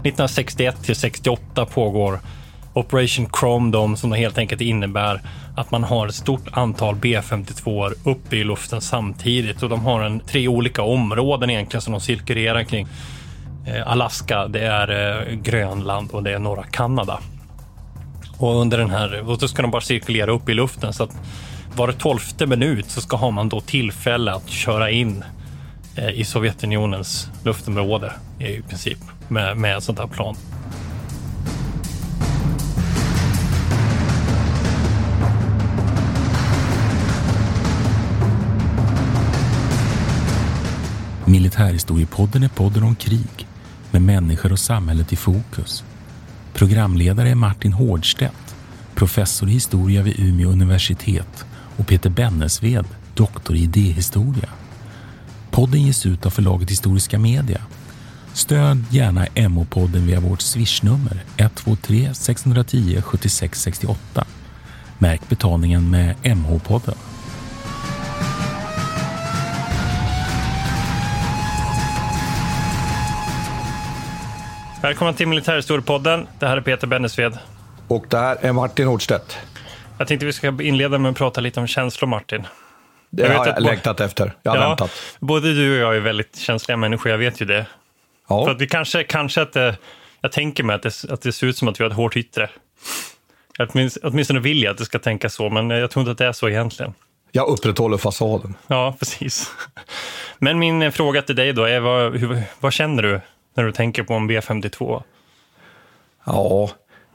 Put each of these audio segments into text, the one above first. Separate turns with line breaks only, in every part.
1961 till 68 pågår Operation Chrome Dome som helt enkelt innebär att man har ett stort antal B52 uppe i luften samtidigt och de har en, tre olika områden egentligen som de cirkulerar kring. Eh, Alaska, det är eh, Grönland och det är norra Kanada. Och under den här, och då ska de bara cirkulera upp i luften så att var tolfte minut så ska man då tillfälle att köra in eh, i Sovjetunionens luftområde i princip med, med ett sånt här plan.
Militärhistoriepodden är podden om krig med människor och samhället i fokus. Programledare är Martin Hårdstedt, professor i historia vid Umeå universitet och Peter Bennesved, doktor i idéhistoria. Podden ges ut av förlaget Historiska Media Stöd gärna MH-podden via vårt swishnummer 123 610 76 68. Märk betalningen med MH-podden.
Välkommen till Militärhistoriepodden. Det här är Peter Bennesved.
Och det här är Martin Nordstedt.
Jag tänkte vi ska inleda med att prata lite om känslor, Martin.
Det jag har jag längtat efter. Jag har ja, väntat.
Både du och jag är väldigt känsliga människor, jag vet ju det. Ja. För att vi kanske, kanske att det, jag tänker mig att det, att det ser ut som att vi har ett hårt yttre. åtminstone vill jag att det ska tänka så, men jag tror inte att det är så egentligen.
Jag upprätthåller fasaden.
Ja, precis. Men min fråga till dig då är, vad, hur, vad känner du när du tänker på en B52?
Ja,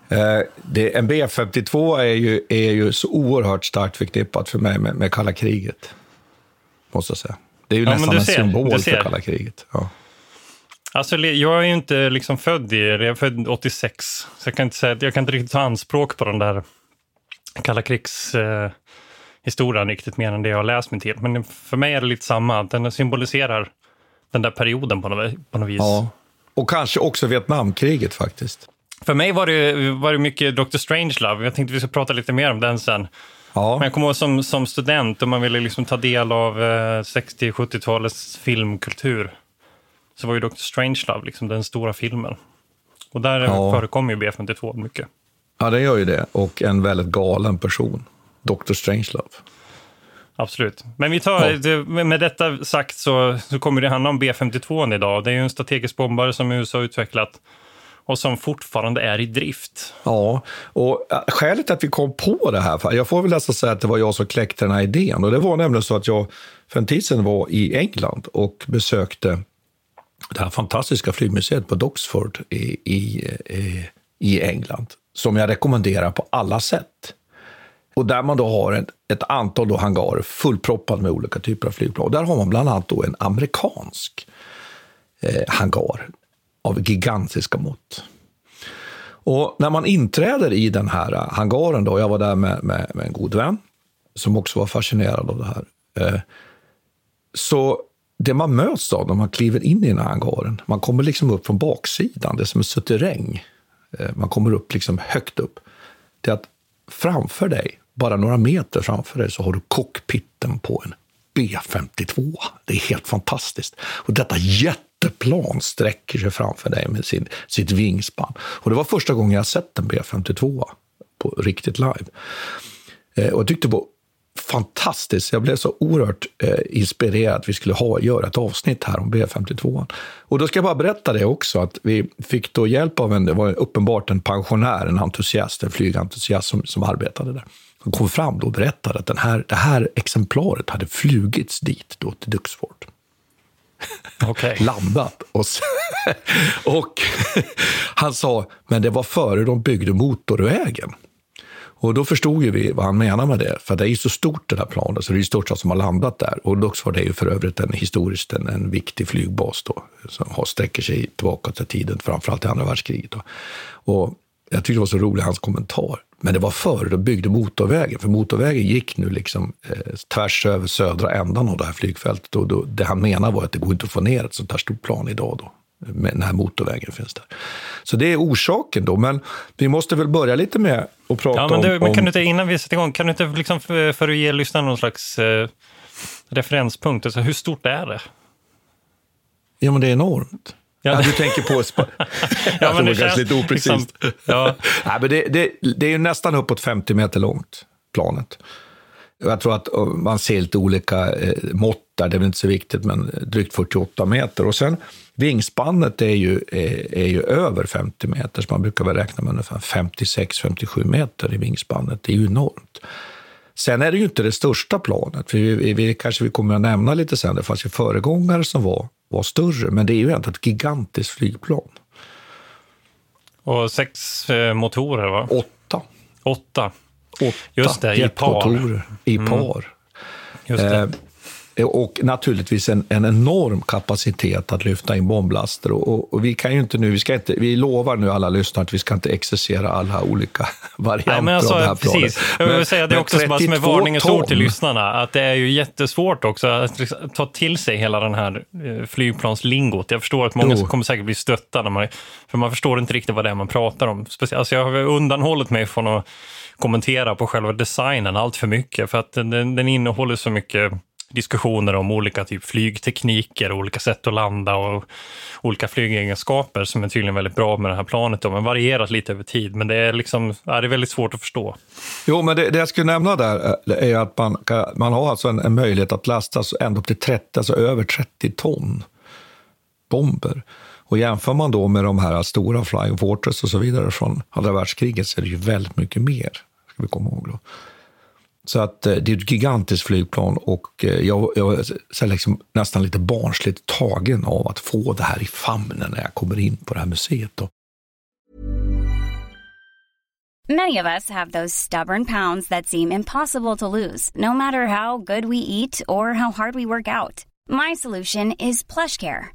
eh, det, en B52 är ju, är ju så oerhört starkt förknippat för mig med, med kalla kriget. Måste jag säga. Det är ju ja, nästan en ser, symbol för kalla kriget. Ja.
Alltså, jag är ju inte liksom född i Jag är född 86, så jag kan inte, säga, jag kan inte riktigt ta anspråk på den där kalla krigshistorien eh, riktigt mer än det jag har läst mig till. Men för mig är det lite samma, den symboliserar den där perioden på något, på något vis. Ja.
Och kanske också Vietnamkriget faktiskt.
För mig var det, var det mycket Dr. Strangelove. Jag tänkte vi ska prata lite mer om den sen. Ja. Men jag kommer ihåg som, som student, och man ville liksom ta del av eh, 60-70-talets filmkultur så var ju Dr. Strangelove liksom den stora filmen. Och där ja. förekommer ju B52 mycket.
Ja, det gör ju det. Och en väldigt galen person. Dr. Strangelove.
Absolut. Men vi tar, ja. med detta sagt så, så kommer det handla om B52 idag. Det är ju en strategisk bombare som USA har utvecklat och som fortfarande är i drift.
Ja, och äh, skälet att vi kom på det här, jag får väl nästan säga att det var jag som kläckte den här idén. Och det var nämligen så att jag för en tid sedan var i England och besökte det här fantastiska flygmuseet på Doxford i, i, eh, i England, som jag rekommenderar på alla sätt. Och där man då har ett, ett antal då hangarer fullproppade med olika typer av flygplan. Och där har man bland annat då en amerikansk eh, hangar av gigantiska mått. Och när man inträder i den här eh, hangaren, då, jag var där med, med, med en god vän som också var fascinerad av det här, eh, så det man möts av när man kliver in i den här hangaren, man kommer liksom upp från baksidan, det är som en suterräng. Eh, man kommer upp liksom högt upp. Det är att framför dig, bara några meter framför dig, så har du cockpiten på en B52. Det är helt fantastiskt. Och detta jätteplan sträcker sig framför dig med sin, sitt vingspann. Och det var första gången jag sett en B52 på riktigt live. Eh, och jag tyckte det var fantastiskt. Jag blev så oerhört eh, inspirerad att vi skulle ha, göra ett avsnitt här om B52. Och då ska jag bara berätta det också, att vi fick då hjälp av en, det var uppenbart en pensionär, en entusiast, en flygentusiast som, som arbetade där. Han kom fram då och berättade att den här, det här exemplaret hade flugits dit då till Duxford.
Okay.
Landat. Och, och han sa, men det var före de byggde motorvägen. Och då förstod ju vi vad han menar med det, för det är ju så stort det där planet, så det är ju största som har landat där. Och då var det ju för övrigt en historiskt en, en viktig flygbas då, som har, sträcker sig tillbaka till tiden, framförallt till andra världskriget. Då. Och jag tyckte det var så rolig hans kommentar. Men det var förr, de byggde motorvägen, för motorvägen gick nu liksom eh, tvärs över södra ändan av det här flygfältet. Och då, det han menade var att det går inte att få ner ett sånt här stort plan idag då, när motorvägen finns där. Så det är orsaken då, men vi måste väl börja lite med att prata
ja, men det,
om...
Men kan du inte, innan vi sätter igång, kan du inte liksom för, för att ge lyssnarna någon slags eh, referenspunkt, alltså hur stort är det?
Ja, men det är enormt.
Ja.
Ja, du tänker på... Spa...
Ja, men det
det
känns
lite oprecist.
liksom- ja.
Nej, men det, det, det är ju nästan uppåt 50 meter långt, planet. Jag tror att eh, man ser lite olika eh, mått där, det är väl inte så viktigt, men drygt 48 meter. Och sen vingspannet är ju, är, är ju över 50 meter, så man brukar väl räkna med ungefär 56-57 meter i vingspannet. Det är ju enormt. Sen är det ju inte det största planet, för vi, vi kanske vi kommer att nämna lite sen, det fanns ju föregångare som var, var större, men det är ju ändå ett gigantiskt flygplan.
Och sex eh, motorer, va?
Åtta.
Åtta.
Åtta
Just det, i par.
jetmotorer i par.
Det.
Eh, och naturligtvis en, en enorm kapacitet att lyfta in bomblaster. Och, och, och, vi kan ju inte nu, vi, ska inte, vi lovar nu alla lyssnare att vi ska inte exercera alla olika varianter
Nej, men alltså,
av det här
precis.
planet.
Jag vill
Men-
säga det också som, är
32
varningens ord till lyssnarna, att det är ju jättesvårt också att liksom ta till sig hela den här eh, flygplanslingot. Jag förstår att många
Jo.
kommer säkert bli stötta, när man, för man förstår inte riktigt vad det är man pratar om. Speciellt, alltså jag har undanhållit mig från att kommentera på själva designen allt för mycket, för att den, den innehåller så mycket diskussioner om olika typ flygtekniker, olika sätt att landa och olika flygegenskaper som är tydligen väldigt bra med det här planet. Då, men varierat lite över tid. Men det är, liksom, ja, det är väldigt svårt att förstå.
Jo, men det, det jag skulle nämna där eh, är att man, kan, man har alltså en, en möjlighet att lasta ända upp till 30, alltså över 30 ton bomber. Och jämför man då med de här stora Flying Fortress och så vidare från andra världskriget så är det ju väldigt mycket mer, ska vi komma ihåg. Då. Så att eh, det är ett gigantiskt flygplan och eh, jag, jag är liksom nästan lite barnsligt tagen av att få det här i famnen när jag kommer in på det här museet. Då.
Many of us have those stubborn pounds that seem impossible to lose, no matter how good we eat or how hard we work out. My solution is PlushCare.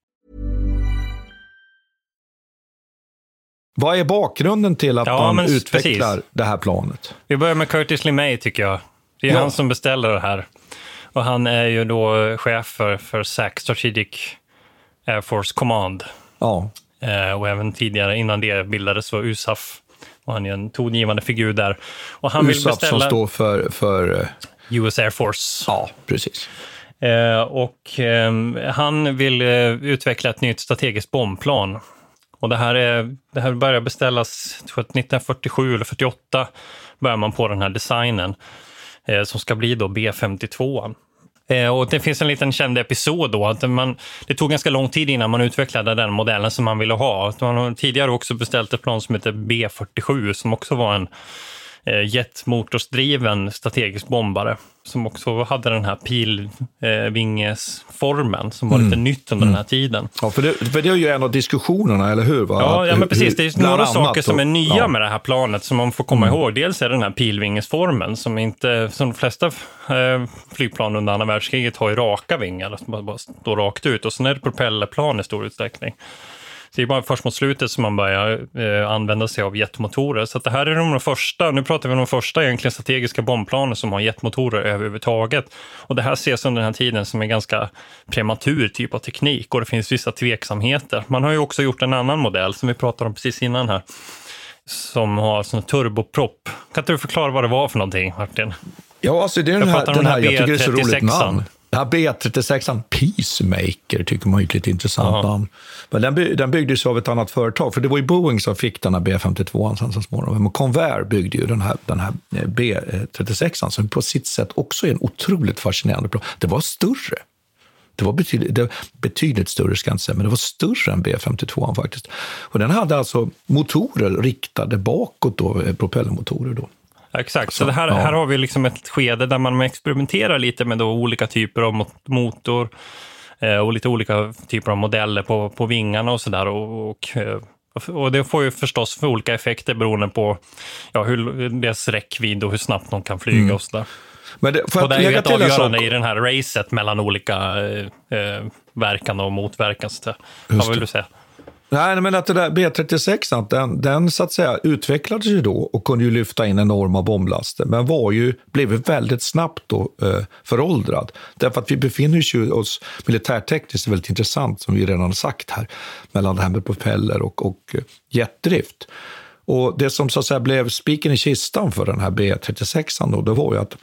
Vad är bakgrunden till att
Ja,
man utvecklar
precis.
det här planet?
Vi börjar med Curtis LeMay tycker jag. Det är
Ja.
han som beställer det här. Och han är ju då chef för, för SAC, Strategic Air Force Command.
Ja,
Eh, och även tidigare, innan det bildades, var USAF. Och han är en tongivande figur där. Och han vill
USAF
beställa
som står för, för eh,
US Air Force.
ja, precis.
Eh, och ehm, han vill eh, utveckla ett nytt strategiskt bombplan. Och det här, är, det här börjar beställas, 1947 eller 48 börjar man på den här designen. Eh, som ska bli då B52. Eh, och det finns en liten känd episod då, att man, det tog ganska lång tid innan man utvecklade den modellen som man ville ha. Att Man har tidigare också beställt ett plan som heter B47 som också var en jetmotorsdriven strategisk bombare som också hade den här pilvingesformen som var lite nytt under den här tiden.
Ja, för det, för det är ju en av diskussionerna, eller hur? Va?
Ja, ja, men precis. Det är några saker som är nya
Ja.
med det här planet som man får komma ihåg. Dels är det den här pilvingesformen som inte, som de flesta eh, flygplan under andra världskriget har ju raka vingar, som bara, bara står rakt ut. Och sen är det propellerplan i stor utsträckning. Det är bara först mot slutet som man börjar eh, använda sig av jetmotorer. Så det här är de första, nu pratar vi om de första egentligen strategiska bombplanen som har jetmotorer överhuvudtaget. Och det här ses under den här tiden som en ganska prematur typ av teknik och det finns vissa tveksamheter. Man har ju också gjort en annan modell som vi pratade om precis innan här som har sån turboprop. Kan inte du förklara vad det var för någonting, Martin?
Ja, alltså det är den här, den här, jag tycker det är så roligt
B36an.
namn. Här B36an, Peacemaker, tycker man är ett lite intressant
Ja.
namn. Men den, by, den byggdes av ett annat företag, för det var ju Boeing som fick den här B52 sen så småningom. Men Convair byggde ju den här, den här eh, B36 som på sitt sätt också är en otroligt fascinerande plan. Det var större. Det var betydligt, det, betydligt större, ska jag inte säga, men det var större än B52 faktiskt. Och den hade alltså motorer riktade bakåt, då, eh, propellermotorer. Då.
Ja, Exakt, så,
Så,
det här,
ja.
här har vi liksom ett skede där man experimenterar lite med då olika typer av mot- motor eh, och lite olika typer av modeller på, på vingarna och sådär. Och, och, eh, och det får ju förstås för olika effekter beroende på ja, hur, deras räckvidd och hur snabbt de kan flyga
Mm.
och sådär.
Men det,
Och det är ju ett
sak?
avgörande i den här racet mellan olika eh, eh, verkande och motverkan. Så det- Vad vill du säga?
Nej, men att det där B36, den, den så att säga utvecklades ju då och kunde ju lyfta in enorma bomblaster, men var ju, blev ju väldigt snabbt då eh, föråldrad. Därför att vi befinner ju oss militärtekniskt väldigt intressant, som vi redan har sagt här, mellan det här med propeller och, och eh, jetdrift. Och det som så att säga blev spiken i kistan för den här B36 då, det var ju att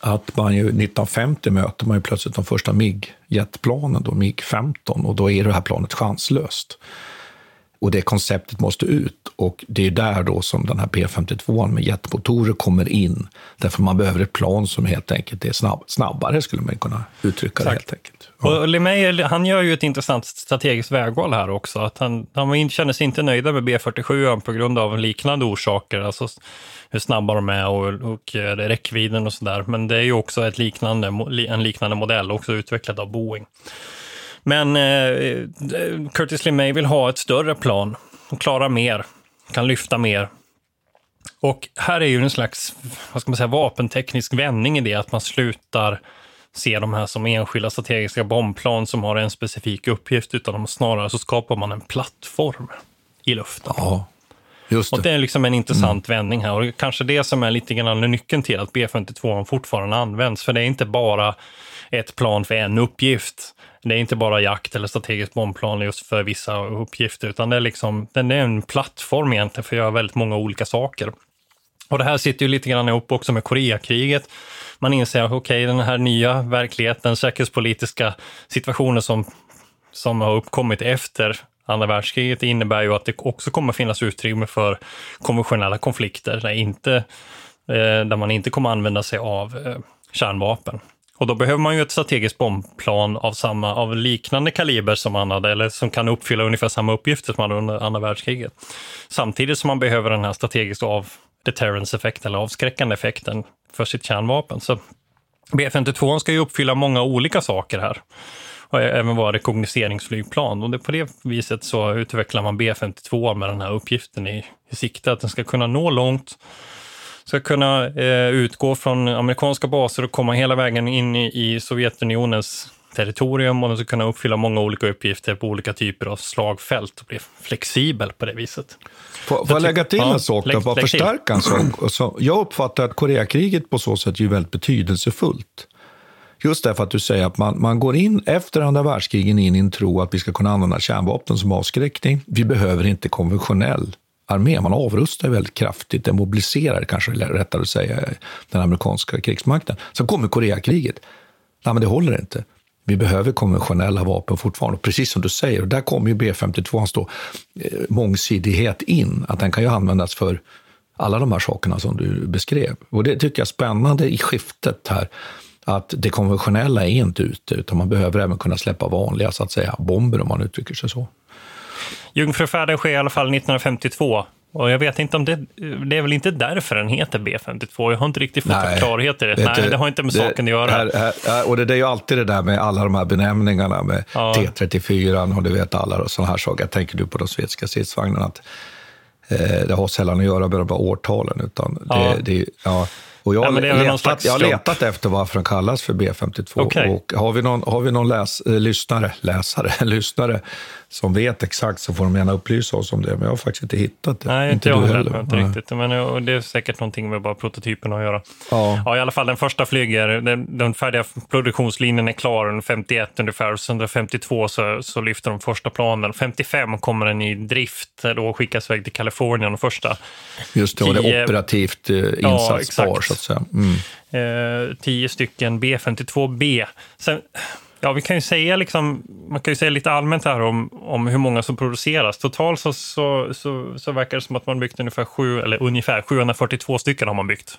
att man ju 1950 möter man ju plötsligt de första MIG-jetplanen, då, MIG-15, och då är det här planet chanslöst. Och det konceptet måste ut och det är där då som den här P52 med jetmotorer kommer in. Därför man behöver ett plan som helt enkelt är snabb, snabbare, skulle man kunna uttrycka det helt enkelt.
Och LeMay, han gör ju ett intressant strategiskt vägval här också. Att han, han känner sig inte nöjda med B47 på grund av liknande orsaker, alltså hur snabba de är och, och eh, räckvidden och sådär. Men det är ju också ett liknande, en liknande modell, också utvecklad av Boeing. Men eh, Curtis LeMay vill ha ett större plan och klara mer, kan lyfta mer. Och här är ju en slags vad ska man säga, vapenteknisk vändning i det, att man slutar se de här som enskilda strategiska bombplan som har en specifik uppgift, utan snarare så skapar man en plattform i luften.
Ja, just
Och
det.
det är liksom en intressant vändning här och det kanske det som är lite grann nyckeln till att B52 fortfarande används, för det är inte bara ett plan för en uppgift. Det är inte bara jakt eller strategiskt bombplan just för vissa uppgifter, utan det är, liksom, den är en plattform egentligen för att göra väldigt många olika saker. Och det här sitter ju lite grann ihop också med Koreakriget. Man inser att okej, den här nya verkligheten, säkerhetspolitiska situationen som, som har uppkommit efter andra världskriget innebär ju att det också kommer finnas utrymme för konventionella konflikter där, inte, eh, där man inte kommer använda sig av eh, kärnvapen. Och då behöver man ju ett strategiskt bombplan av, samma, av liknande kaliber som man hade, eller som kan uppfylla ungefär samma uppgifter som man hade under andra världskriget. Samtidigt som man behöver den här strategiskt av deterrence-effekten, eller avskräckande effekten för sitt kärnvapen. Så B-52 ska ju uppfylla många olika saker här. Och även vara rekognoseringsflygplan. Och det, på det viset så utvecklar man B-52 med den här uppgiften i, i sikte, att den ska kunna nå långt, ska kunna eh, utgå från amerikanska baser och komma hela vägen in i, i Sovjetunionens territorium och den ska kunna uppfylla många olika uppgifter på olika typer av slagfält och bli flexibel på det viset.
Får, jag lägga till
Ja,
en sak,
lägg-
bara förstärka en sak? Så, jag uppfattar att Koreakriget på så sätt är väldigt betydelsefullt. Just därför att du säger att man, man går in efter andra världskrigen in i en tro att vi ska kunna använda kärnvapen som avskräckning. Vi behöver inte konventionell armé. Man avrustar väldigt kraftigt, demobiliserar kanske rättare att säga, den amerikanska krigsmakten. Sen kommer Koreakriget. Nej, men det håller inte. Vi behöver konventionella vapen fortfarande. Precis som du säger, och där kommer ju B52 stå eh, mångsidighet in. Att den kan ju användas för alla de här sakerna som du beskrev. Och det tycker jag är spännande i skiftet här. Att det konventionella är inte ute, utan man behöver även kunna släppa vanliga så att säga, bomber om man uttrycker sig så.
Jungfrufärden sker i alla fall 1952 Och jag vet inte om det, det är väl inte därför den heter B52. Jag har inte riktigt fått
Nej.
klarhet i det. Nej,
du,
det har inte med saken att göra.
Här, här, här, och det, det är ju alltid det där med alla de här benämningarna med
Ja.
T34 och du vet alla och sådana här saker. Jag tänker du på de svenska stridsvagnarna. Att, eh, det har sällan att göra med de här årtalen. Utan det,
Ja.
det, ja. Och jag,
det någon
letat, jag har letat efter varför de kallas för B52.
Okej.
Och har vi någon, har vi någon läs, eh, lyssnare, läsare, lyssnare som vet exakt så får de gärna upplysa oss om det. Men jag har faktiskt inte hittat det.
Nej, inte jag heller. Inte riktigt. Men eh, det är säkert någonting med bara prototypen att göra.
Ja.
Ja, i alla fall den första flyger. Den, den färdiga produktionslinjen är klar under 51 ungefär. Och sen under 52 så, så lyfter de första planen. 55 kommer den i drift då och skickas iväg till Kalifornien den första.
Just det, och det
Tio-
är operativt eh, insatsbar
exakt.
så att säga. Mm.
Eh, 10 stycken B52B. Sen, ja, vi kan ju säga liksom, man kan ju säga lite allmänt här om, om hur många som produceras. Totalt så, så, så, så verkar det som att man byggt ungefär, sju, eller ungefär 742 stycken har man byggt.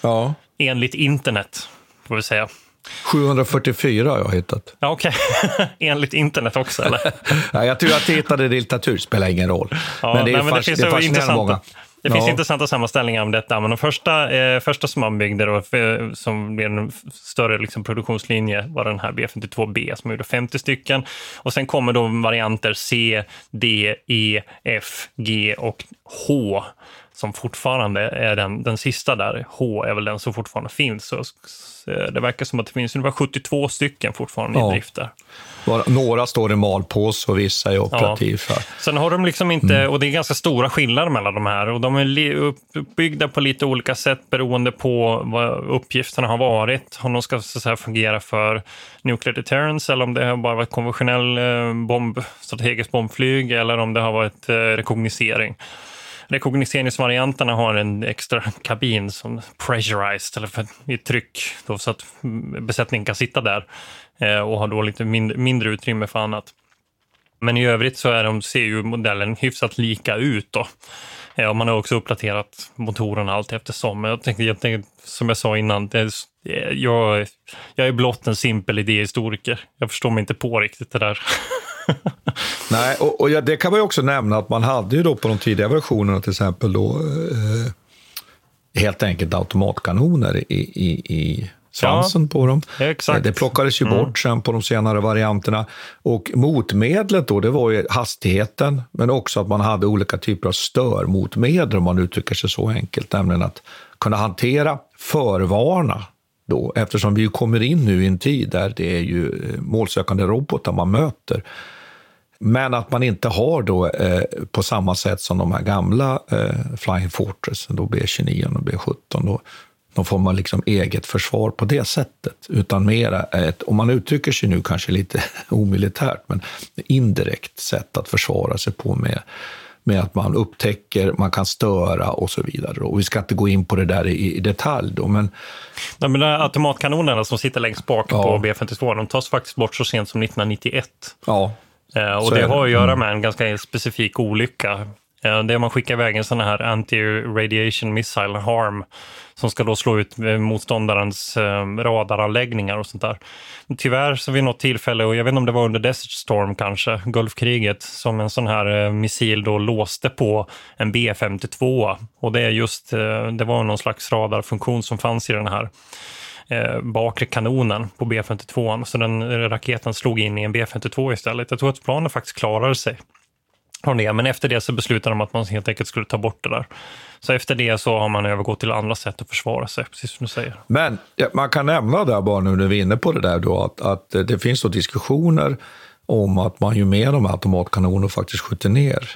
Ja.
Enligt internet, får vi säga.
744 har jag hittat.
Ja, okej. Enligt internet också, eller?
Ja, jag tror att jag hittade litteratur, spelar ingen roll.
Ja,
men det är,
nej, men
fas-
det finns
det är fascinerande många.
Det finns
Ja.
intressanta sammanställningar om detta, men de första, eh, första som man byggde då, för, som blev en större liksom, produktionslinje var den här B52B som gjorde 50 stycken. Och sen kommer då varianter C, D, E, F, G och H som fortfarande är den, den sista där. H är väl den som fortfarande finns. Så, eh, det verkar som att det finns ungefär 72 stycken fortfarande
Ja.
i drift där.
Några står i malpåse och vissa är operativa.
Sen har de liksom inte, och det är ganska stora skillnader mellan de här och de är uppbyggda på lite olika sätt beroende på vad uppgifterna har varit. Om de ska så säga, fungera för nuclear deterrence eller om det har bara varit konventionell eh, bomb, strategiskt bombflyg eller om det har varit eh, rekognosering. Rekognoseringsvarianterna har en extra kabin som pressurized, eller för, i tryck, då, så att besättningen kan sitta där eh, och har då lite mindre, mindre utrymme för annat. Men i övrigt så är de, ser ju modellen hyfsat lika ut. Då. Eh, och man har också uppdaterat motorerna allt eftersom. Men jag tänkte jag tänkte, som jag sa innan, det är, jag, jag är blott en simpel idéhistoriker. Jag förstår mig inte på riktigt det där.
Nej, och, och ja, det kan man ju också nämna att man hade ju då på de tidiga versionerna till exempel då eh, helt enkelt automatkanoner i, i, i svansen på dem.
Ja, exakt.
Det plockades ju bort sen på de senare varianterna. Och motmedlet då, det var ju hastigheten, men också att man hade olika typer av störmotmedel, om man uttrycker sig så enkelt, nämligen att kunna hantera, förvarna, då, eftersom vi kommer in nu i en tid där det är ju eh, målsökande robotar man möter. Men att man inte har då eh, på samma sätt som de här gamla eh, Flying Fortress, då B29 och B17, då, då får man liksom eget försvar på det sättet. Utan mera ett, om man uttrycker sig nu kanske lite omilitärt, men indirekt sätt att försvara sig på med, med att man upptäcker, man kan störa och så vidare. Och vi ska inte gå in på det där i, i detalj då, men
Nej, men automatkanonerna som sitter längst bak
Ja.
på B52, de tas faktiskt bort så sent som 1991.
ja,
Eh, och det
det.
har att göra
Mm.
med en ganska specifik olycka. Eh, det är man skickar iväg en sån här anti-radiation missile harm som ska då slå ut eh, motståndarens eh, radaranläggningar och sånt där. Tyvärr så vid något tillfälle, och jag vet inte om det var under Desert Storm kanske, Gulfkriget, som en sån här missil då låste på en B52. Och det är just, det var någon slags radarfunktion som fanns i den här eh, bakre kanonen på B52. Så den raketen slog in i en B52 istället. Jag tror att planen faktiskt klarade sig från det. Men efter det så beslutade de att man helt enkelt skulle ta bort det där. Så efter det så har man övergått till andra sätt att försvara sig, precis som du säger.
Men ja, man kan nämna där bara nu när vi är inne på det där då, att, att eh, det finns då diskussioner om att man ju med de här automatkanonerna faktiskt skjuter ner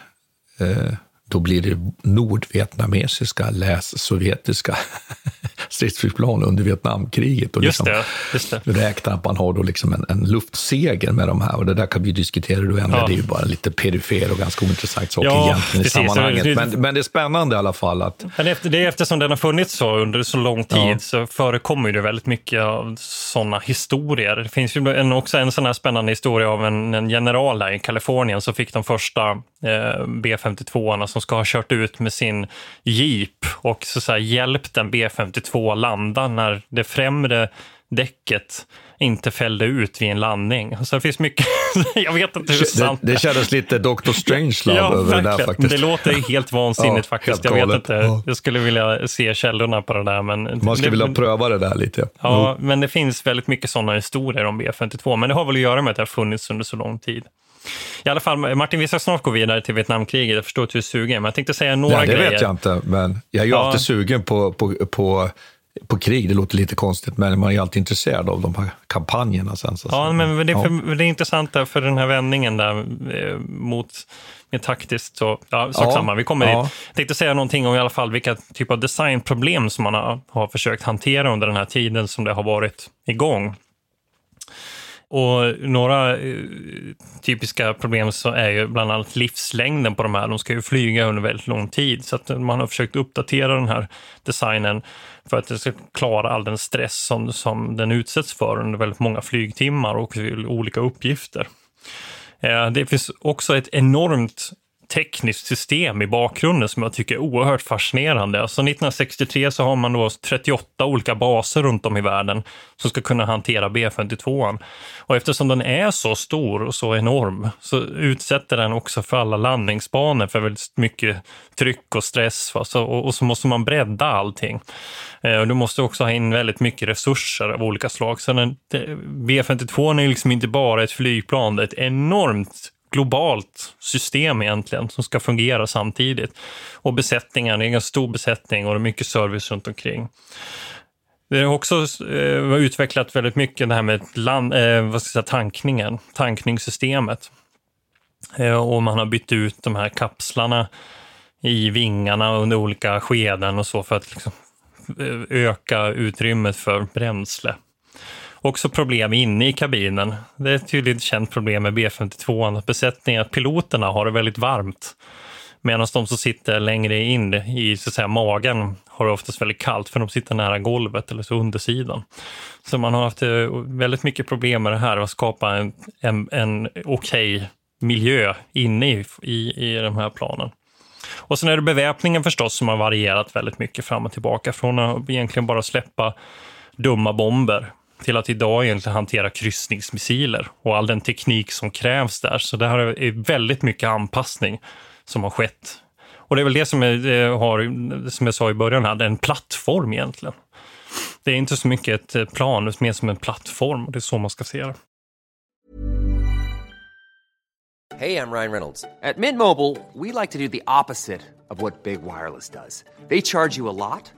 eh, då blir det nordvietnamesiska, läs sovjetiska stridsflygplan under Vietnamkriget. Och
Just
liksom
just det.
räknar att man har då liksom en, en luftseger med de här. Och det där kan vi diskutera då ändå.
Ja.
Det är ju bara en lite perifer och ganska ointressant sak
Ja,
egentligen i
precis.
sammanhanget.
Det-
Men, men det är spännande i alla fall att
Men efter, det är eftersom den har funnits så under så lång tid
Ja.
så förekommer det väldigt mycket sådana historier. Det finns ju en, också en sån här spännande historia av en, en general där i Kalifornien som fick de första eh, B52 som ska ha kört ut med sin jeep och så, så här, hjälpt en B52 landa när det främre däcket inte fällde ut vid en landning. Så det finns mycket, jag vet inte hur
Det,
sant
det kändes lite Dr. Strangelove
Ja,
över det där faktiskt.
Det låter helt vansinnigt
Ja,
faktiskt. Jag vet inte.
Ja.
Jag skulle vilja se källorna på det där. Men
Man skulle
det,
vilja pröva det där lite.
Ja, men det finns väldigt mycket sådana historier om B52. Men det har väl att göra med att det har funnits under så lång tid. I alla fall, Martin, vi ska snart gå vidare till Vietnamkriget. Jag förstår att du är sugen, men jag tänkte säga några
Nej, det
grejer.
vet jag inte, men jag är ju
Ja.
alltid sugen på, på, på, på krig. Det låter lite konstigt, men man är alltid intresserad av de här kampanjerna sen. Så
Ja, men det är,
Ja.
för, det är intressant där för den här vändningen där eh, mot med taktiskt så, ja, sak
Ja,
samma, vi kommer
ja.
dit. Jag tänkte säga någonting om i alla fall vilka typ av designproblem som man har, har försökt hantera under den här tiden som det har varit igång. Och några eh, typiska problem så är ju bland annat livslängden på de här. De ska ju flyga under väldigt lång tid så att man har försökt uppdatera den här designen för att det ska klara all den stress som, som den utsätts för under väldigt många flygtimmar och olika uppgifter. Eh, det finns också ett enormt tekniskt system i bakgrunden som jag tycker är oerhört fascinerande. Alltså 1963 så har man då 38 olika baser runt om i världen som ska kunna hantera B52. Och eftersom den är så stor och så enorm så utsätter den också för alla landningsbanor för väldigt mycket tryck och stress. Alltså, Och och så måste man bredda allting. Eh, Och du måste också ha in väldigt mycket resurser av olika slag. Så den, det- B52 är liksom inte bara ett flygplan, det är ett enormt globalt system egentligen som ska fungera samtidigt. Och besättningen, det är en ganska stor besättning och det är mycket service runt omkring. Det har också eh, utvecklat väldigt mycket det här med land, eh, vad ska jag säga, tankningen, tankningssystemet. Eh, och man har bytt ut de här kapslarna i vingarna under olika skeden och så för att liksom, eh, öka utrymmet för bränsle. Också problem inne i kabinen. Det är ett tydligt känt problem med B52, besättningen, att piloterna har det väldigt varmt. Medan de som sitter längre in i så att säga, magen har det oftast väldigt kallt för de sitter nära golvet eller så undersidan. Så man har haft eh, väldigt mycket problem med det här att skapa en, en, en okej miljö inne i, i, i de här planen. Och sen är det beväpningen förstås som har varierat väldigt mycket fram och tillbaka. Från att egentligen bara släppa dumma bomber till att idag egentligen hantera kryssningsmissiler och all den teknik som krävs där. Så det här är väldigt mycket anpassning som har skett. Och det är väl det som, är, har, som jag sa i början, här, det är en plattform egentligen. Det är inte så mycket ett eh, plan, utan mer som en plattform. Och det är så man ska se det.
Hej, jag Ryan Reynolds. På Midmobile vill vi like to do opposite of vad Big Wireless gör. De laddar you mycket.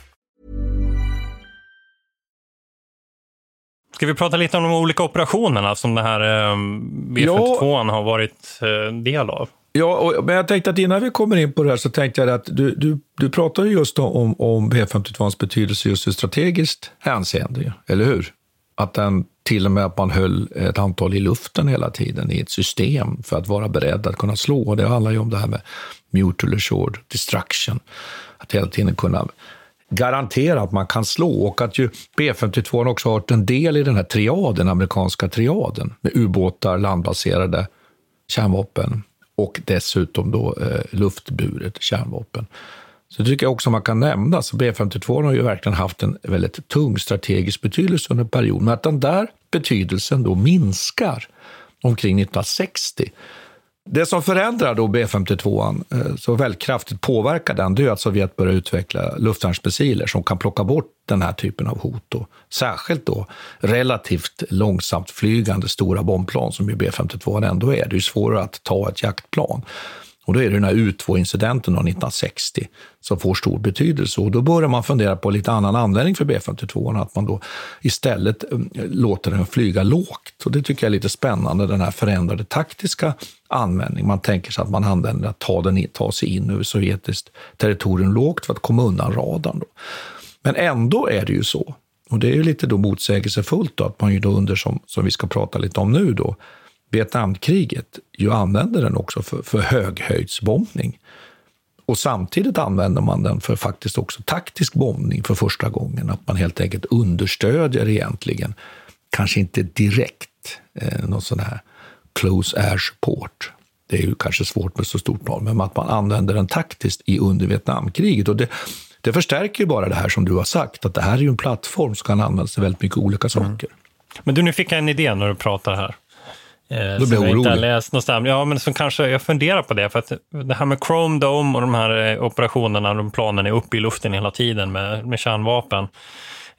Ska vi prata lite om de olika operationerna som det här eh, B52 har varit eh, del av?
Ja, och, men jag tänkte att innan vi kommer in på det här så tänkte jag att du, du, du pratar ju just om, om B52ans betydelse just i strategiskt hänseende, eller hur? Att den till och med att man höll ett antal i luften hela tiden i ett system för att vara beredd att kunna slå. Det handlar ju om det här med mutual assured destruction. Att hela tiden kunna garantera att man kan slå och att ju B52 också har varit en del i den här triaden, amerikanska triaden med ubåtar, landbaserade kärnvapen och dessutom då eh, luftburet kärnvapen. Så det tycker jag också man kan nämna. Så B52 har ju verkligen haft en väldigt tung strategisk betydelse under en period, men att den där betydelsen då minskar omkring 1960 det som förändrar då B52 eh, så väldigt kraftigt påverkar den, det är att Sovjet börjar utveckla luftvärnsmissiler som kan plocka bort den här typen av hot. Då. särskilt då relativt långsamt flygande stora bombplan som ju B52 ändå är. Det är svårare att ta ett jaktplan. Och då är det den här U2-incidenten 1960 som får stor betydelse. Och då börjar man fundera på lite annan användning för B52, att man då istället eh, låter den flyga lågt. Och det tycker jag är lite spännande, den här förändrade taktiska användning. Man tänker sig att man använder att ta, den, ta sig in över sovjetiskt territorium lågt för att komma undan radarn. Då. Men ändå är det ju så, och det är ju lite då motsägelsefullt då, att man ju då under, som, som vi ska prata lite om nu, då, Vietnamkriget ju använder den också för, för höghöjdsbombning. Och samtidigt använder man den för faktiskt också taktisk bombning för första gången. Att man helt enkelt understödjer egentligen, kanske inte direkt, eh, någon sån här close air support. Det är ju kanske svårt med så stort plan, men att man använder den taktiskt i under Vietnamkriget. Och det, det förstärker ju bara det här som du har sagt, att det här är ju en plattform som kan användas till väldigt mycket olika saker. Mm.
Men du, nu fick jag en idé när du pratar här.
Eh, Då blir jag
orolig. läst någonstans. Ja, men som kanske, jag funderar på det, för att det här med Chrome Dome och de här eh, operationerna, de planen är uppe i luften hela tiden med, med kärnvapen.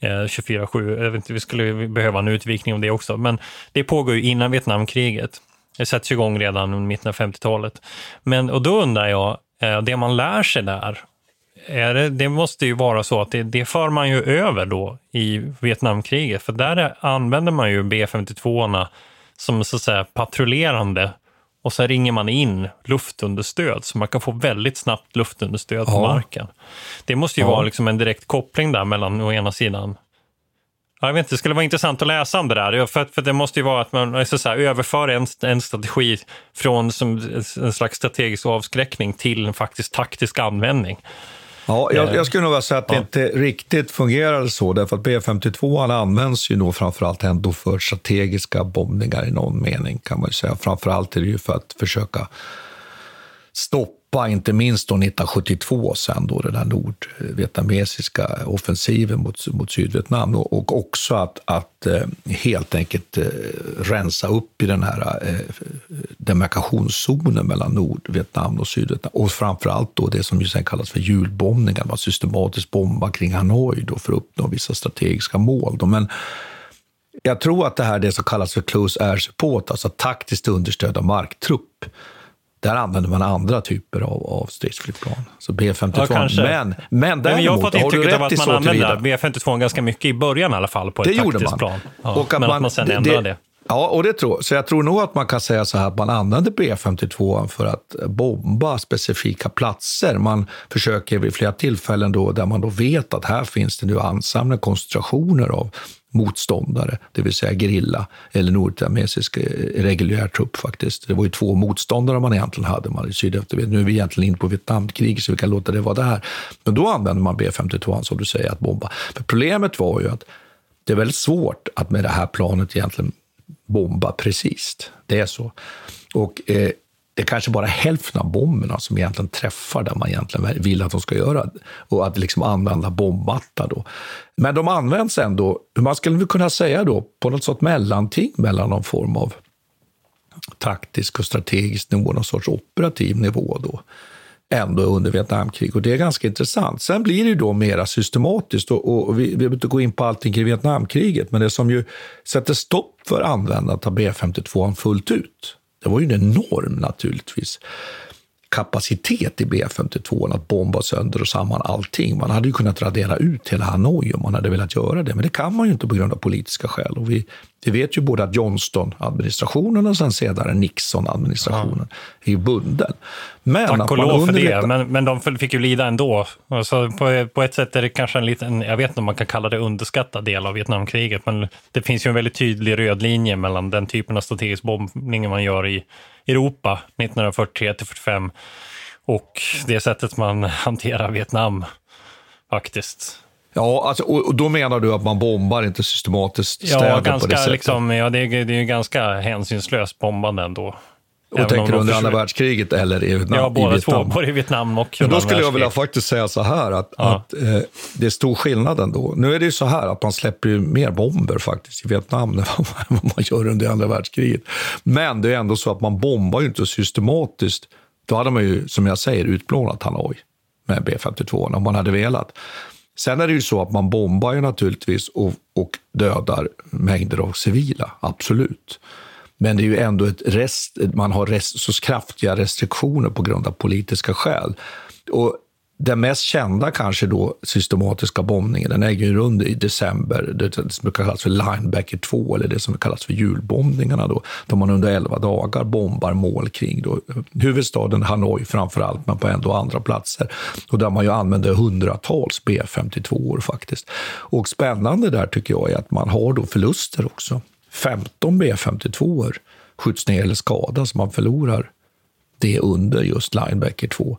Eh, 24-7, jag vet inte, vi skulle behöva en utvikning om det också, men det pågår ju innan Vietnamkriget. Det sätts igång redan i mitten av 50-talet. Men, och då undrar jag, eh, det man lär sig där, är det, det måste ju vara så att det, det för man ju över då i Vietnamkriget, för där använder man ju B-52 som så att säga patrullerande och sen ringer man in luftunderstöd, så man kan få väldigt snabbt luftunderstöd på marken. Det måste ju ja. vara liksom en direkt koppling där mellan å ena sidan jag vet inte, det skulle vara intressant att läsa om det där. För, för det måste ju vara att man så här, överför en, en strategi från som en slags strategisk avskräckning till en faktisk taktisk användning.
Ja, jag, eh, jag skulle nog säga att det ja. inte riktigt fungerar så, därför att B52 används ju nog framförallt ändå för strategiska bombningar i någon mening, kan man ju säga. Framförallt är det ju för att försöka stoppa inte minst då 1972 sen då den här nordvietnamesiska offensiven mot, mot Sydvietnam och, och också att, att eh, helt enkelt eh, rensa upp i den här eh, demarkationszonen mellan Nordvietnam och Sydvietnam och framförallt då det som ju sen kallas för julbombningar, man systematiskt bomba kring Hanoi då för att uppnå vissa strategiska mål. Då. Men jag tror att det här det som kallas för close air support, alltså taktiskt understöd av marktrupp, där använder man andra typer av, av stridsflygplan. Så B52. Ja, men, men däremot,
jag har fått intrycket av att man använder B52 ganska mycket i början i alla fall på ett det taktiskt plan. Ja, och att men man, att man sen ändrade det. det.
Ja, och det tror, så jag tror nog att man kan säga så här att man använder B52 för att bomba specifika platser. Man försöker vid flera tillfällen då, där man då vet att här finns det nu ansamlade koncentrationer av motståndare, det vill säga gerilla eller nordvietnamesisk eh, reguljär trupp faktiskt. Det var ju två motståndare man egentligen hade. Man i Sydafrika. Nu är vi egentligen inne på Vietnamkriget. så vi kan låta det vara där. Men då använde man B52 som du säger att bomba. För problemet var ju att det är väldigt svårt att med det här planet egentligen bomba precis. Det är så. Och eh, det är kanske bara hälften av bomberna som egentligen träffar där man egentligen vill att de ska göra. Och att liksom använda bombmatta då. Men de används ändå, man skulle kunna säga då, på något sorts mellanting mellan någon form av taktisk och strategisk nivå, någon sorts operativ nivå då ändå under Vietnamkrig. Och det är ganska intressant. Sen blir det då mera systematiskt och, och vi, vi behöver inte gå in på allting kring Vietnamkriget, men det som ju sätter stopp för användandet av B52 fullt ut, det var ju en enorm naturligtvis kapacitet i B52 att bomba sönder och samman allting. Man hade ju kunnat radera ut hela Hanoi om man hade velat göra det, men det kan man ju inte på grund av politiska skäl. Och vi, vi vet ju både att Johnston-administrationen och sen senare Nixon-administrationen ja. är bunden.
Men Tack och lov för det, men, men de fick ju lida ändå. Alltså på, på ett sätt är det kanske en liten, jag vet inte om man kan kalla det underskattad del av Vietnamkriget, men det finns ju en väldigt tydlig röd linje mellan den typen av strategisk bombning man gör i Europa 1943 till 45 och det sättet man hanterar Vietnam faktiskt.
Ja, alltså, och, då menar du att man bombar inte systematiskt städer
ja, ganska,
på det sättet?
Liksom, ja, det är, det är ganska hänsynslöst bombande ändå.
Och Även tänker du under andra världskriget eller i Vietnam?
Ja, båda
i
två. Både i Vietnam och
Men Då skulle jag vilja faktiskt säga så här att, ja. att eh, det är stor skillnad ändå. Nu är det ju så här att man släpper ju mer bomber faktiskt i Vietnam än vad man gör under andra världskriget. Men det är ändå så att man bombar ju inte systematiskt. Då hade man ju, som jag säger, utplånat Hanoi med B52 om man hade velat. Sen är det ju så att man bombar ju naturligtvis och, och dödar mängder av civila, absolut. Men det är ju ändå ett rest, man har rest, så kraftiga restriktioner på grund av politiska skäl. Och den mest kända kanske då systematiska bombningen, den äger ju rum i december, det som kallas för Linebacker 2, eller det som kallas för julbombningarna då, där man under 11 dagar bombar mål kring då, huvudstaden Hanoi framför allt, men på ändå andra platser. Och där man ju använder hundratals B52 faktiskt. Och spännande där tycker jag är att man har då förluster också. 15 B52 skjuts ner eller skadas, man förlorar det under just Linebacker 2.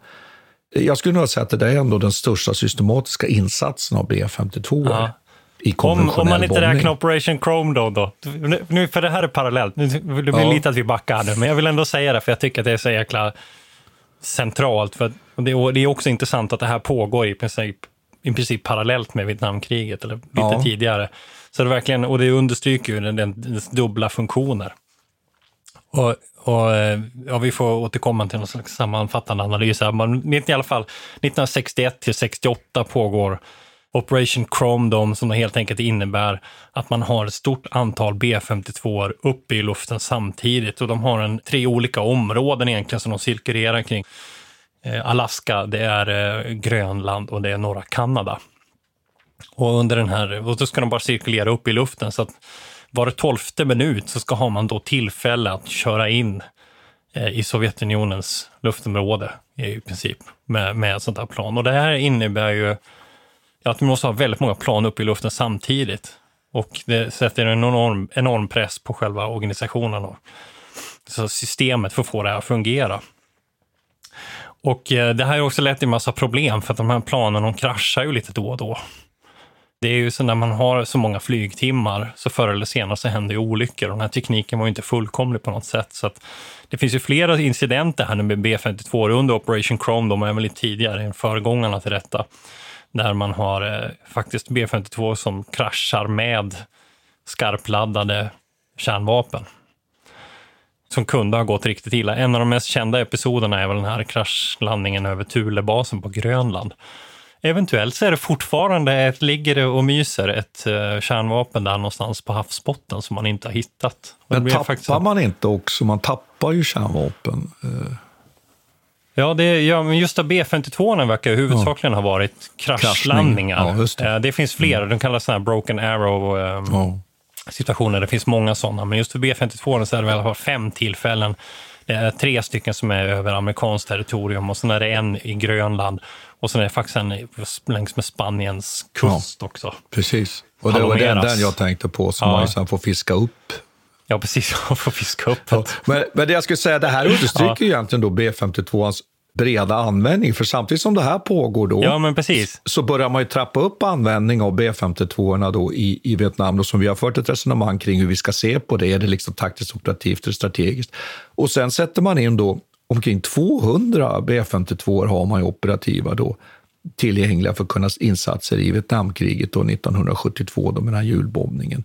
Jag skulle nog säga att det där är ändå den största systematiska insatsen av B52 ja. i
om, om man inte räknar Operation Chrome då, då. Nu, för det här är parallellt, det blir ja. lite att vi backar nu, men jag vill ändå säga det, för jag tycker att det är så jäkla centralt. För det, är också intressant att det här pågår i princip, i princip parallellt med Vietnamkriget, eller lite ja. tidigare. Så det verkligen, och det understryker ju den, den, den dubbla funktioner. Och, och eh, ja, vi får återkomma till någon slags sammanfattande analys här. Men i alla fall 1961 till 68 pågår Operation Chrome Dome som helt enkelt innebär att man har ett stort antal B52 uppe i luften samtidigt och de har en, tre olika områden egentligen som de cirkulerar kring. Eh, Alaska, det är eh, Grönland och det är norra Kanada. Och under den här, och då ska de bara cirkulera upp i luften så att var tolfte minut så ska har man då tillfälle att köra in eh, i Sovjetunionens luftområde i princip med, med ett sånt här plan. Och det här innebär ju att vi måste ha väldigt många plan uppe i luften samtidigt. Och det sätter en enorm, enorm press på själva organisationen och så systemet för att få det här att fungera. Och eh, det här har också lett till en massa problem för att de här planen de kraschar ju lite då och då. Det är ju så när man har så många flygtimmar så förr eller senare så händer ju olyckor och den här tekniken var ju inte fullkomlig på något sätt. Så att det finns ju flera incidenter här nu med B52 under Operation Chrome, de är väl lite tidigare än föregångarna till detta, där man har eh, faktiskt B52 som kraschar med skarpladdade kärnvapen som kunde ha gått riktigt illa. En av de mest kända episoderna är väl den här kraschlandningen över Thulebasen på Grönland Eventuellt så är det fortfarande, ett, ligger det och myser ett uh, kärnvapen där någonstans på havsbotten som man inte har hittat.
Men tappar faktiskt... man inte också, man tappar ju kärnvapen. Uh...
Ja, det, ja, men just B-52 verkar huvudsakligen ja. ha varit kraschlandningar. Ja, det. Uh, det. finns fler, mm. de kallas sådana broken arrow um, ja. situationer. Det finns många sådana, men just för B-52 så är det i alla fall fem tillfällen det är tre stycken som är över amerikanskt territorium och sen är det en i Grönland och sen är det faktiskt en längs med Spaniens kust ja, också.
Precis, och det var den, den jag tänkte på som ja. man sen får fiska upp.
Ja, precis. Man får fiska upp. Ja.
Men, men det jag skulle säga, det här understryker ja. egentligen då B52ans breda användning. För samtidigt som det här pågår då,
ja,
så börjar man ju trappa upp användning av B52 då i, i Vietnam, då, som vi har fört ett resonemang kring hur vi ska se på det. Är det liksom taktiskt operativt eller strategiskt? Och sen sätter man in då omkring 200 B52 har man ju operativa då tillgängliga för att kunna insatser i Vietnamkriget då 1972 då med den här julbombningen.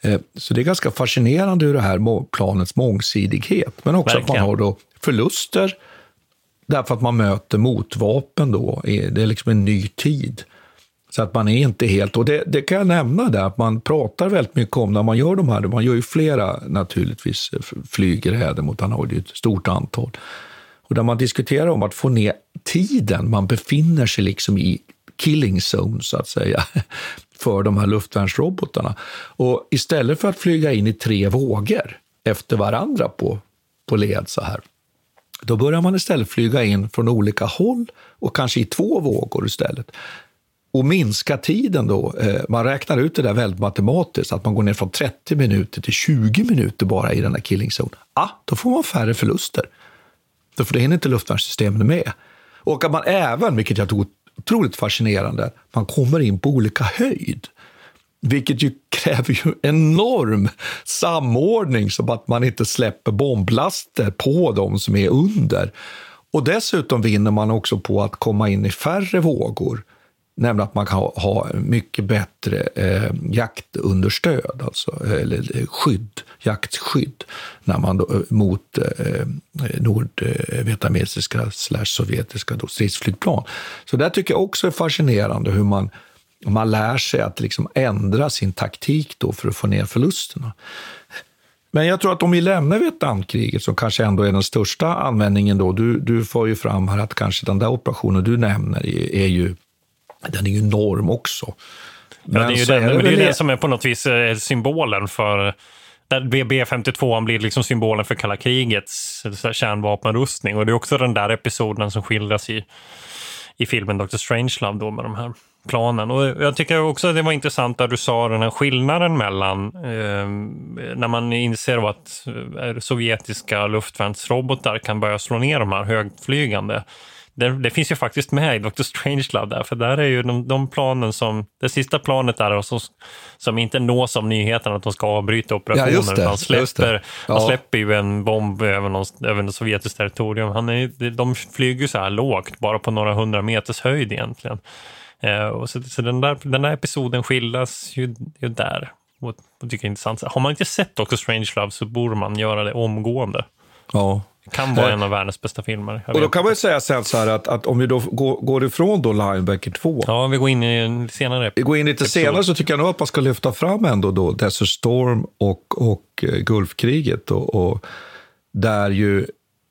Eh, så det är ganska fascinerande hur det här planets mångsidighet, men också Verkligen. att man har då förluster därför att man möter motvapen då. Det är liksom en ny tid. Så att man är inte helt, och det, det kan jag nämna där, att man pratar väldigt mycket om när man gör de här, man gör ju flera naturligtvis flygräder mot Hanoi, det är ett stort antal. Och där man diskuterar om att få ner tiden man befinner sig liksom i killing zone, så att säga, för de här luftvärnsrobotarna. Och istället för att flyga in i tre vågor efter varandra på, på led så här, då börjar man istället flyga in från olika håll och kanske i två vågor istället. Och minska tiden då. Eh, man räknar ut det där väldigt matematiskt, att man går ner från 30 minuter till 20 minuter bara i den här killing zone. Ah, då får man färre förluster. För det hinner inte luftvärnssystemen med. Och att man även, vilket jag tror otroligt fascinerande, man kommer in på olika höjd. Vilket ju kräver ju enorm samordning så att man inte släpper bomblaster på dem som är under. Och dessutom vinner man också på att komma in i färre vågor. Nämligen att man kan ha, ha mycket bättre eh, jaktunderstöd, alltså, eller eh, skydd, jaktskydd, när man då, eh, mot eh, nordvietnamesiska eh, slash sovjetiska då, stridsflygplan. Så det tycker jag också är fascinerande hur man, man lär sig att liksom ändra sin taktik då för att få ner förlusterna. Men jag tror att om vi lämnar Vietnamkriget, som kanske ändå är den största användningen då, du, du får ju fram här att kanske den där operationen du nämner är, är ju, den är ju enorm också.
Men ja, det är ju den, är det, men det, är det som är på något vis eh, symbolen för där B52 blir liksom symbolen för kalla krigets kärnvapenrustning. Och det är också den där episoden som skildras i, i filmen Dr. Strangelove då med de här planen. Och jag tycker också att det var intressant där du sa den här skillnaden mellan eh, när man inser att eh, sovjetiska luftvärnsrobotar kan börja slå ner de här högflygande. Det, det, finns ju faktiskt med i Dr. Strangelove där, för där är ju de, de planen som, det sista planet där som, som inte nås av nyheten att de ska avbryta operationen. Ja, det, man, släpper, ja. man släpper ju en bomb över, någon, över sovjetiskt territorium. Han är, de flyger så här lågt, bara på några hundra meters höjd egentligen. Eh, och så, så den, där, den där episoden skildras ju, ju där. Och, och tycker är intressant. Har man inte sett Doctor Strangelove så borde man göra det omgående.
Ja.
Det kan vara en av världens bästa filmer.
Och då kan man säga sen så här att, att om vi då går, går ifrån då Linebacker 2.
Ja, vi går in i en senare
Vi går in lite episod. senare så tycker jag nog att man ska lyfta fram ändå då Desert Storm och, och uh, Gulfkriget. Och, och där ju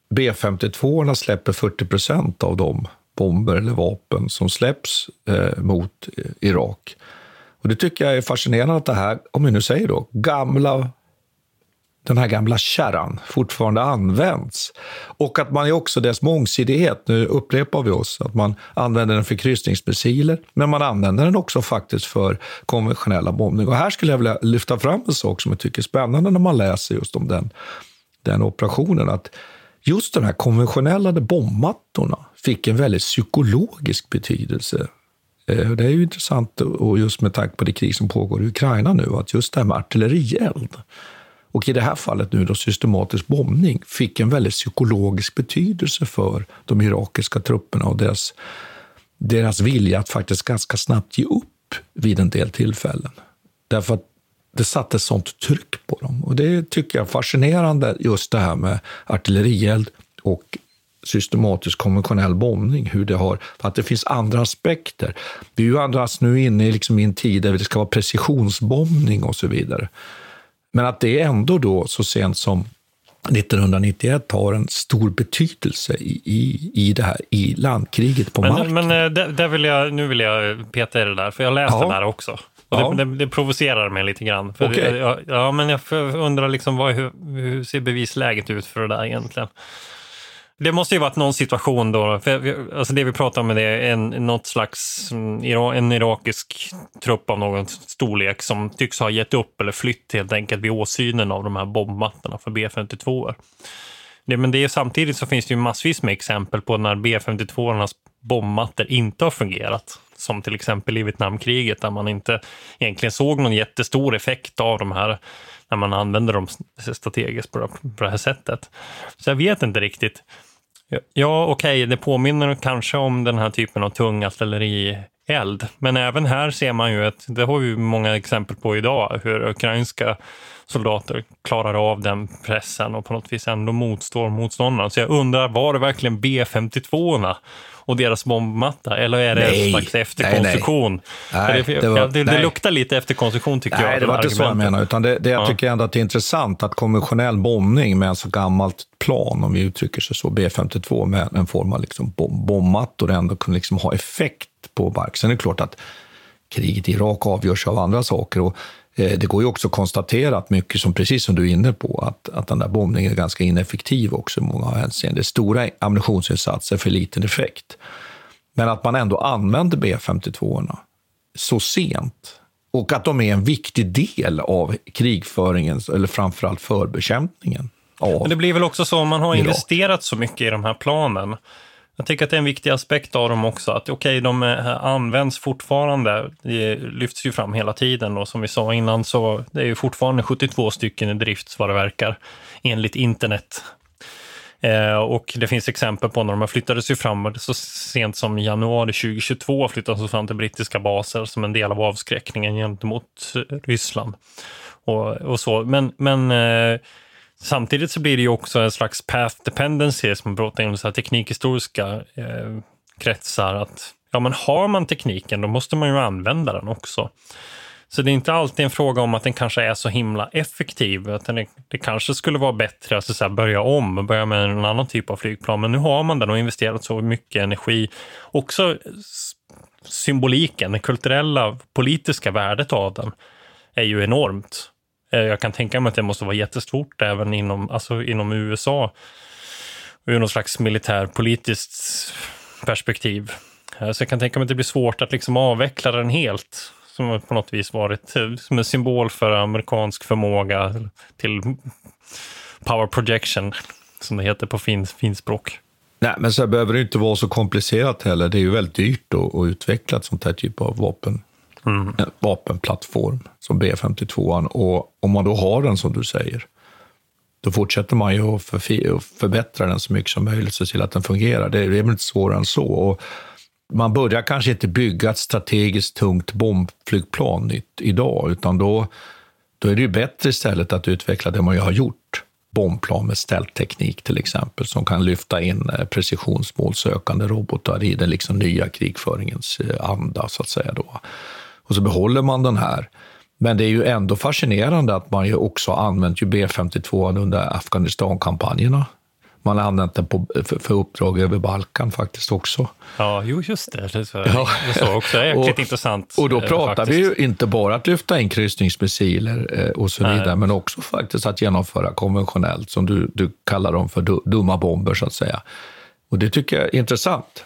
B-52 släpper 40 procent av de bomber eller vapen som släpps eh, mot eh, Irak. Och Det tycker jag är fascinerande att det här, om vi nu säger då, gamla den här gamla kärran fortfarande används. Och att man är också dess mångsidighet, nu upprepar vi oss, att man använder den för kryssningsmissiler, men man använder den också faktiskt för konventionella bombningar. Och här skulle jag vilja lyfta fram en sak som jag tycker är spännande när man läser just om den, den operationen. Att just de här konventionella bombmattorna fick en väldigt psykologisk betydelse. Eh, det är ju intressant, och just med tanke på det krig som pågår i Ukraina nu, att just det här med artillerield och i det här fallet nu då systematisk bombning fick en väldigt psykologisk betydelse för de irakiska trupperna och deras, deras vilja att faktiskt ganska snabbt ge upp vid en del tillfällen. Därför att det satte sånt tryck på dem. Och det tycker jag är fascinerande, just det här med artillerield och systematisk konventionell bombning, hur det har, att det finns andra aspekter. Vi är ju nu inne liksom i en tid där det ska vara precisionsbombning och så vidare. Men att det ändå då så sent som 1991 har en stor betydelse i, i, i det här i landkriget på
men,
marken.
Men eh, där, där vill jag, nu vill jag peta i det där, för jag läste ja. den här också. Och det, det, det, provocerar mig lite grann. För okay. jag, ja, men jag undrar liksom vad, hur, hur ser bevisläget ut för det där egentligen? Det måste ju varit någon situation då, för alltså det vi pratar om är en, något slags mm, en irakisk trupp av någon storlek som tycks ha gett upp eller flytt helt enkelt vid åsynen av de här bombmattorna för B52. Det, men det är, samtidigt så finns det ju massvis med exempel på när B52 bombmattor inte har fungerat. Som till exempel i Vietnamkriget där man inte egentligen såg någon jättestor effekt av de här när man använder dem strategiskt på det här sättet. Så jag vet inte riktigt. Ja, okej, okay, det påminner kanske om den här typen av tung artillerield. Men även här ser man ju att, det har vi många exempel på idag, hur ukrainska soldater klarar av den pressen och på något vis ändå motstår motståndarna. Så jag undrar, var det verkligen B52 och deras bombmatta? Eller är det nej, en slags efterkonstruktion? Nej, nej. det, det, var, det, det luktar lite efterkonstruktion tycker
nej,
jag.
Nej, det var inte så jag menar. Utan det, det, jag ja. tycker ändå att det är intressant att konventionell bombning med en så gammalt plan, om vi uttrycker sig så, B52, med en form av liksom bomb, bombmattor ändå kunde liksom ha effekt på mark. Sen är det klart att kriget i Irak avgörs av andra saker. Och det går ju också att konstatera att mycket som, precis som du är inne på, att, att den där bombningen är ganska ineffektiv också i många hänseenden. Stora ammunitionsinsatser för liten effekt. Men att man ändå använder B52 så sent och att de är en viktig del av krigföringen, eller framförallt förbekämpningen.
Men det blir väl också så, om man har investerat så mycket i de här planen, jag tycker att det är en viktig aspekt av dem också, att okej, okay, de används fortfarande. Det lyfts ju fram hela tiden och som vi sa innan så det är ju fortfarande 72 stycken i drift vad det verkar, enligt internet. Eh, och det finns exempel på när de flyttades ju fram så sent som i januari 2022 flyttades de fram till brittiska baser som en del av avskräckningen gentemot Ryssland. Och, och så. Men, men eh, Samtidigt så blir det ju också en slags path dependency som man pratar om så här teknikhistoriska eh, kretsar. Att ja, men har man tekniken då måste man ju använda den också. Så det är inte alltid en fråga om att den kanske är så himla effektiv. Utan det, det kanske skulle vara bättre att så börja om och börja med en annan typ av flygplan. Men nu har man den och investerat så mycket energi. Också symboliken, det kulturella, politiska värdet av den är ju enormt. Eh, jag kan tänka mig att det måste vara jättestort även inom, alltså inom USA ur någon slags militärpolitiskt perspektiv. Eh, så jag kan tänka mig att det blir svårt att liksom avveckla den helt, som på något vis varit eh, som en symbol för amerikansk förmåga till power projection, som det heter på fin, finspråk.
Nej, men så behöver det inte vara så komplicerat heller. Det är ju väldigt dyrt att, att utveckla ett sånt här typ av vapen mm. vapenplattform som B52. Och om man då har den som du säger, då fortsätter man ju att förbättra den så mycket som möjligt, se till att den fungerar. Det är väl inte svårare än så. Och man börjar kanske inte bygga ett strategiskt tungt bombflygplan nytt idag, utan då, då är det ju bättre istället att utveckla det man ju har gjort. Bombplan med ställteknik till exempel, som kan lyfta in eh, precisionsmålsökande robotar i den liksom nya krigföringens eh, anda, så att säga. Då och så behåller man den här. Men det är ju ändå fascinerande att man ju också har använt B52 under Afghanistan-kampanjerna. Man har använt den på, för, för uppdrag över Balkan faktiskt också.
Ja, jo just det. Det så, ja. så också är jäkligt intressant.
Och då eh, pratar faktiskt. vi ju inte bara att lyfta in kryssningsmissiler eh, och så vidare, Nej. men också faktiskt att genomföra konventionellt, som du, du kallar dem för dumma bomber så att säga. Och det tycker jag är intressant.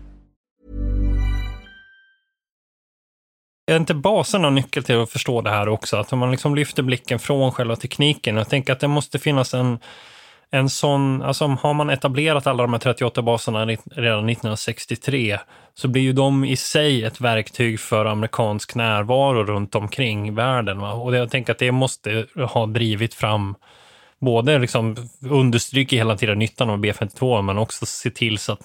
Är inte basen och nyckel till att förstå det här också? Att om man liksom lyfter blicken från själva tekniken. Jag tänker att det måste finnas en, en sån, alltså har man etablerat alla de här 38 baserna redan 1963 så blir ju de i sig ett verktyg för amerikansk närvaro runt omkring världen. Va? Och jag tänker att det måste ha drivit fram både liksom understryker hela tiden nyttan av B52 men också se till så att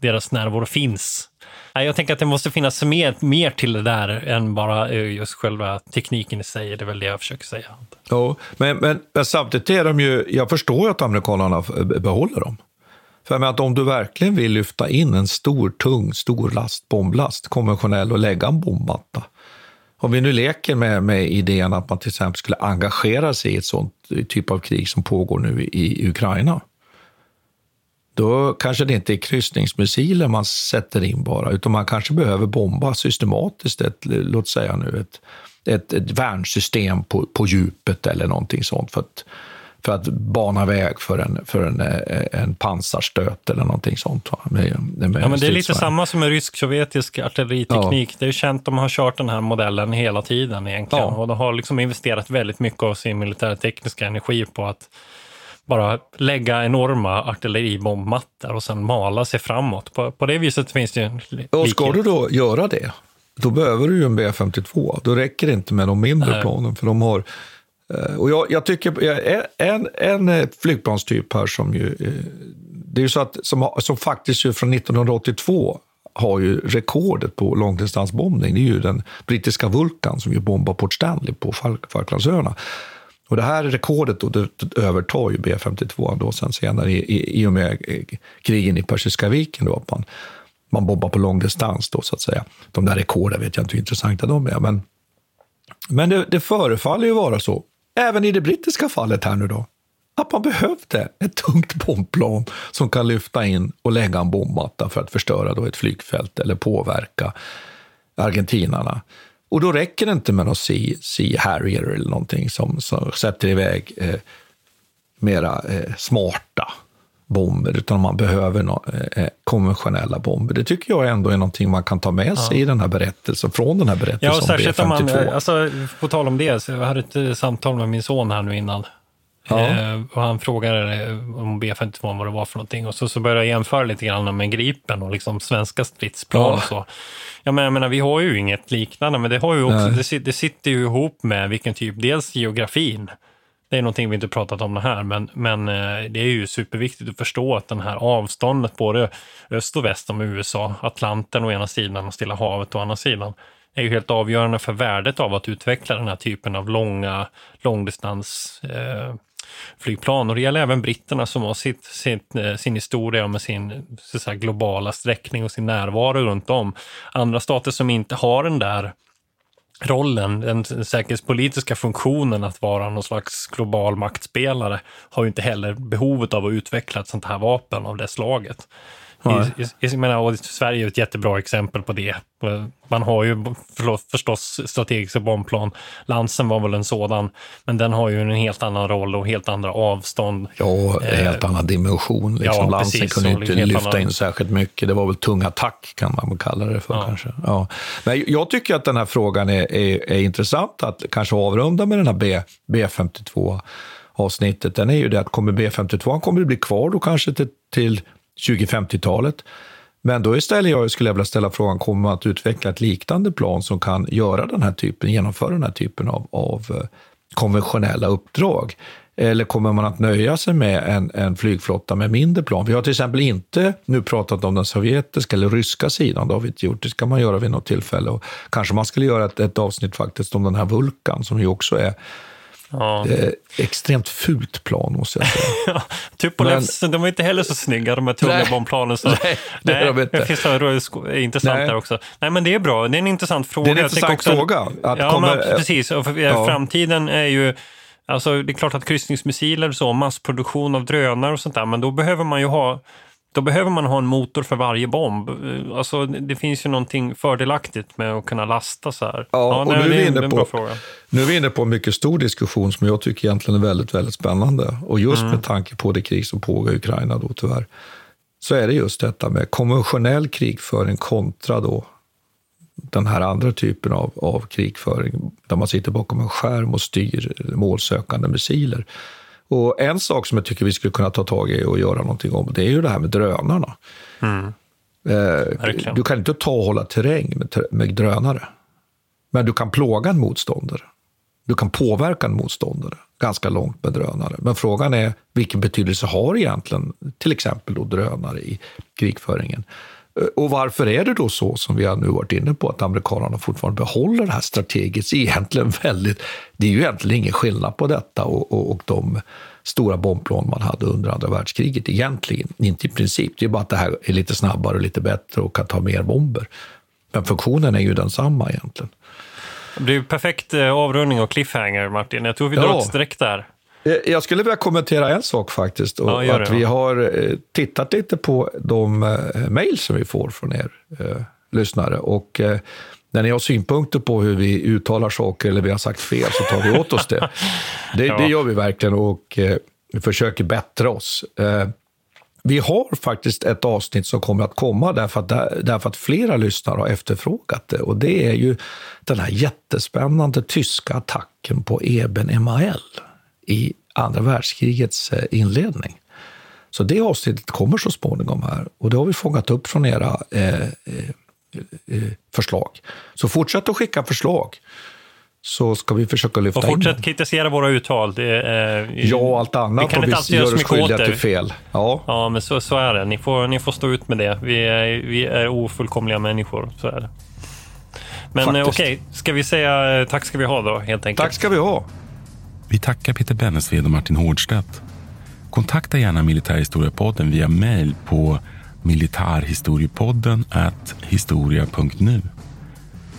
deras närvaro finns jag tänker att det måste finnas mer, mer till det där än bara eh, just själva tekniken i sig. Det är väl det jag försöker säga.
Ja, men, men, men samtidigt är de ju, jag förstår ju att amerikanerna eh, behåller dem. För att om du verkligen vill lyfta in en stor, tung, stor last, bomblast, konventionell, och lägga en bombmatta. Om vi nu leker med, med idén att man till exempel skulle engagera sig i ett sånt typ av krig som pågår nu i, i Ukraina då kanske det inte är kryssningsmissiler man sätter in bara, utan man kanske behöver bomba systematiskt ett, låt säga nu, ett, ett, ett värnsystem på, på djupet eller någonting sånt för att, för att bana väg för en, för en, en pansarstöt eller någonting sånt. Med,
med ja, men det är lite samma som med rysk-sovjetisk artilleriteknik. Ja. Det är ju känt, de har kört den här modellen hela tiden egentligen ja. och de har liksom investerat väldigt mycket av sin militärtekniska energi på att bara lägga enorma artilleribombmattor och sen mala sig framåt. På, på det viset finns det ju
Och ska du då göra det, då behöver du ju en B52. Då räcker det inte med de mindre Nej. planen, för de har eh, och jag, jag tycker en, en eh, flygplanstyp här som ju... Eh, det är ju så att, som, som faktiskt ju från 1982 har ju rekordet på långdistansbombning. Det är ju den brittiska Vulcan som ju bombar Port Stanley på Falklandsöarna. Och det här rekordet då, det övertar ju B52 då sen senare i, i, i och med eh, krigen i Persiska viken. Då, att man, man bombar på långdistans då så att säga. De där rekorden vet jag inte hur intressanta de är, men, men det, det förefaller ju vara så. Även i det brittiska fallet här nu då. att man behövde ett tungt bombplan som kan lyfta in och lägga en bombmatta för att förstöra då ett flygfält eller påverka argentinarna. Och då räcker det inte med någon Sea, sea Harrier eller någonting som, som sätter iväg eh, mera eh, smarta bomber, utan man behöver no eh, konventionella bomber. Det tycker jag ändå är någonting man kan ta med sig ja. i den här berättelsen, från den här berättelsen
ja, särskilt om man, alltså, På tal om det, så jag hade ett eh, samtal med min son här nu innan. Ja. Eh, och han frågade om B52 vad det var för någonting och så, så började jag jämföra lite grann med Gripen och liksom svenska stridsplan ja. och så. Ja, men jag menar, vi har ju inget liknande, men det, har ju också, det, det, sitter ju ihop med vilken typ, dels geografin, det är någonting vi inte pratat om det här, men, men eh, det är ju superviktigt att förstå att den här avståndet, både öst och väst om USA, Atlanten å ena sidan och Stilla havet å andra sidan, är ju helt avgörande för värdet av att utveckla den här typen av långa långdistans eh, flygplan. Och det gäller även britterna som har sitt, sitt, eh, sin historia med sin så säga, globala sträckning och sin närvaro runt om. Andra stater som inte har den där rollen, den säkerhetspolitiska funktionen att vara någon slags global maktspelare har ju inte heller behovet av att utveckla ett sånt här vapen av det slaget. I, i, jag menar, och Sverige är ett jättebra exempel på det. Man har ju förstås strategiska bombplan. Lansen var väl en sådan, men den har ju en helt annan roll och helt andra avstånd.
Ja, en helt eh, annan dimension. Liksom. Ja, Lansen precis, kunde inte lyfta annan... in särskilt mycket. Det var väl tung attack, kan man kalla det för. Ja. kanske. Ja. Men jag tycker att den här frågan är, är, är intressant att kanske avrunda med den här B, B52 avsnittet. Den är ju det att kommer B52 kommer det bli kvar då kanske till, till 2050-talet. Men då istället jag skulle jag vilja ställa frågan, kommer man att utveckla ett liknande plan som kan göra den här typen, genomföra den här typen av, av eh, konventionella uppdrag? Eller kommer man att nöja sig med en, en, flygflotta med mindre plan? Vi har till exempel inte nu pratat om den sovjetiska eller ryska sidan, det har vi inte gjort. Det ska man göra vid något tillfälle. Och kanske man skulle göra ett, ett avsnitt faktiskt om den här Vulkan som ju också är Ja. Extremt fult plan måste jag säga. ja,
Tupolevs, de var inte heller så snygga de här tunga bombplanen. Så, nej, det är de inte. Det finns några intressant nej. där också. Nej, men det är bra. Det är en intressant fråga.
Det är en intressant också, fråga.
Att ja, kommer, men, precis. Och för, ja. Framtiden är ju... Alltså, det är klart att kryssningsmissiler så, massproduktion av drönare och sånt där, men då behöver man ju ha då behöver man ha en motor för varje bomb. Alltså, det finns ju någonting fördelaktigt med att kunna lasta så här.
Ja, ja och nej, nu, är vi inne på, nu är vi inne på en mycket stor diskussion som jag tycker egentligen är väldigt, väldigt spännande. Och just mm. med tanke på det krig som pågår i Ukraina då tyvärr, så är det just detta med konventionell krigföring kontra då den här andra typen av, av krigföring, där man sitter bakom en skärm och styr målsökande missiler. Och en sak som jag tycker vi skulle kunna ta tag i och göra någonting om, det är ju det här med drönarna. Mm. Eh, du kan inte ta och hålla terräng med, med drönare. Men du kan plåga en motståndare. Du kan påverka en motståndare ganska långt med drönare. Men frågan är vilken betydelse har egentligen till exempel då drönare i krigföringen? Eh, och varför är det då så, som vi har nu varit inne på, att amerikanerna fortfarande behåller det här strategiskt egentligen väldigt... Det är ju egentligen ingen skillnad på detta och, och, och de stora bombplan man hade under andra världskriget egentligen. Inte i princip, det är bara att det här är lite snabbare och lite bättre och kan ta mer bomber. Men funktionen är ju densamma egentligen.
Det blir perfekt eh, avrundning och cliffhanger, Martin. Jag tror vi drar ja. ett streck där.
Eh, jag skulle vilja kommentera en sak faktiskt. Och ja, att vi har eh, tittat lite på de eh, mejl som vi får från er eh, lyssnare. Och eh, när ni har synpunkter på hur vi uttalar saker eller vi har sagt fel så tar vi åt oss det. Det, ja. det gör vi verkligen och eh, vi försöker bättra oss. vi har faktiskt ett avsnitt som kommer att komma därför att, därför att flera lyssnare har efterfrågat det. Och det är ju den här jättespännande tyska attacken på Eben Emael i andra världskrigets eh, inledning. Så det avsnittet kommer så småningom här och det har vi fångat upp från era eh, eh, eh, förslag. Så fortsätt att skicka förslag så ska vi försöka lyfta
och fortsätt in kritisera våra uttal. Det,
eh, ja, och allt annat. Vi kan inte alltid göra oss skyldiga till fel. Ja,
ja men så, så är det. Ni får, ni får stå ut med det. Vi är, vi är ofullkomliga människor. Så är det. Men okej, okay. ska vi säga tack ska vi ha då, helt enkelt?
Tack ska vi ha.
Vi tackar Peter Bennesved och Martin Hårdstedt. Kontakta gärna Militärhistoriepodden via mejl på militarhistoriepodden historia.nu.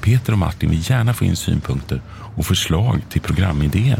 Peter och Martin vill gärna få in synpunkter och förslag till programidéer.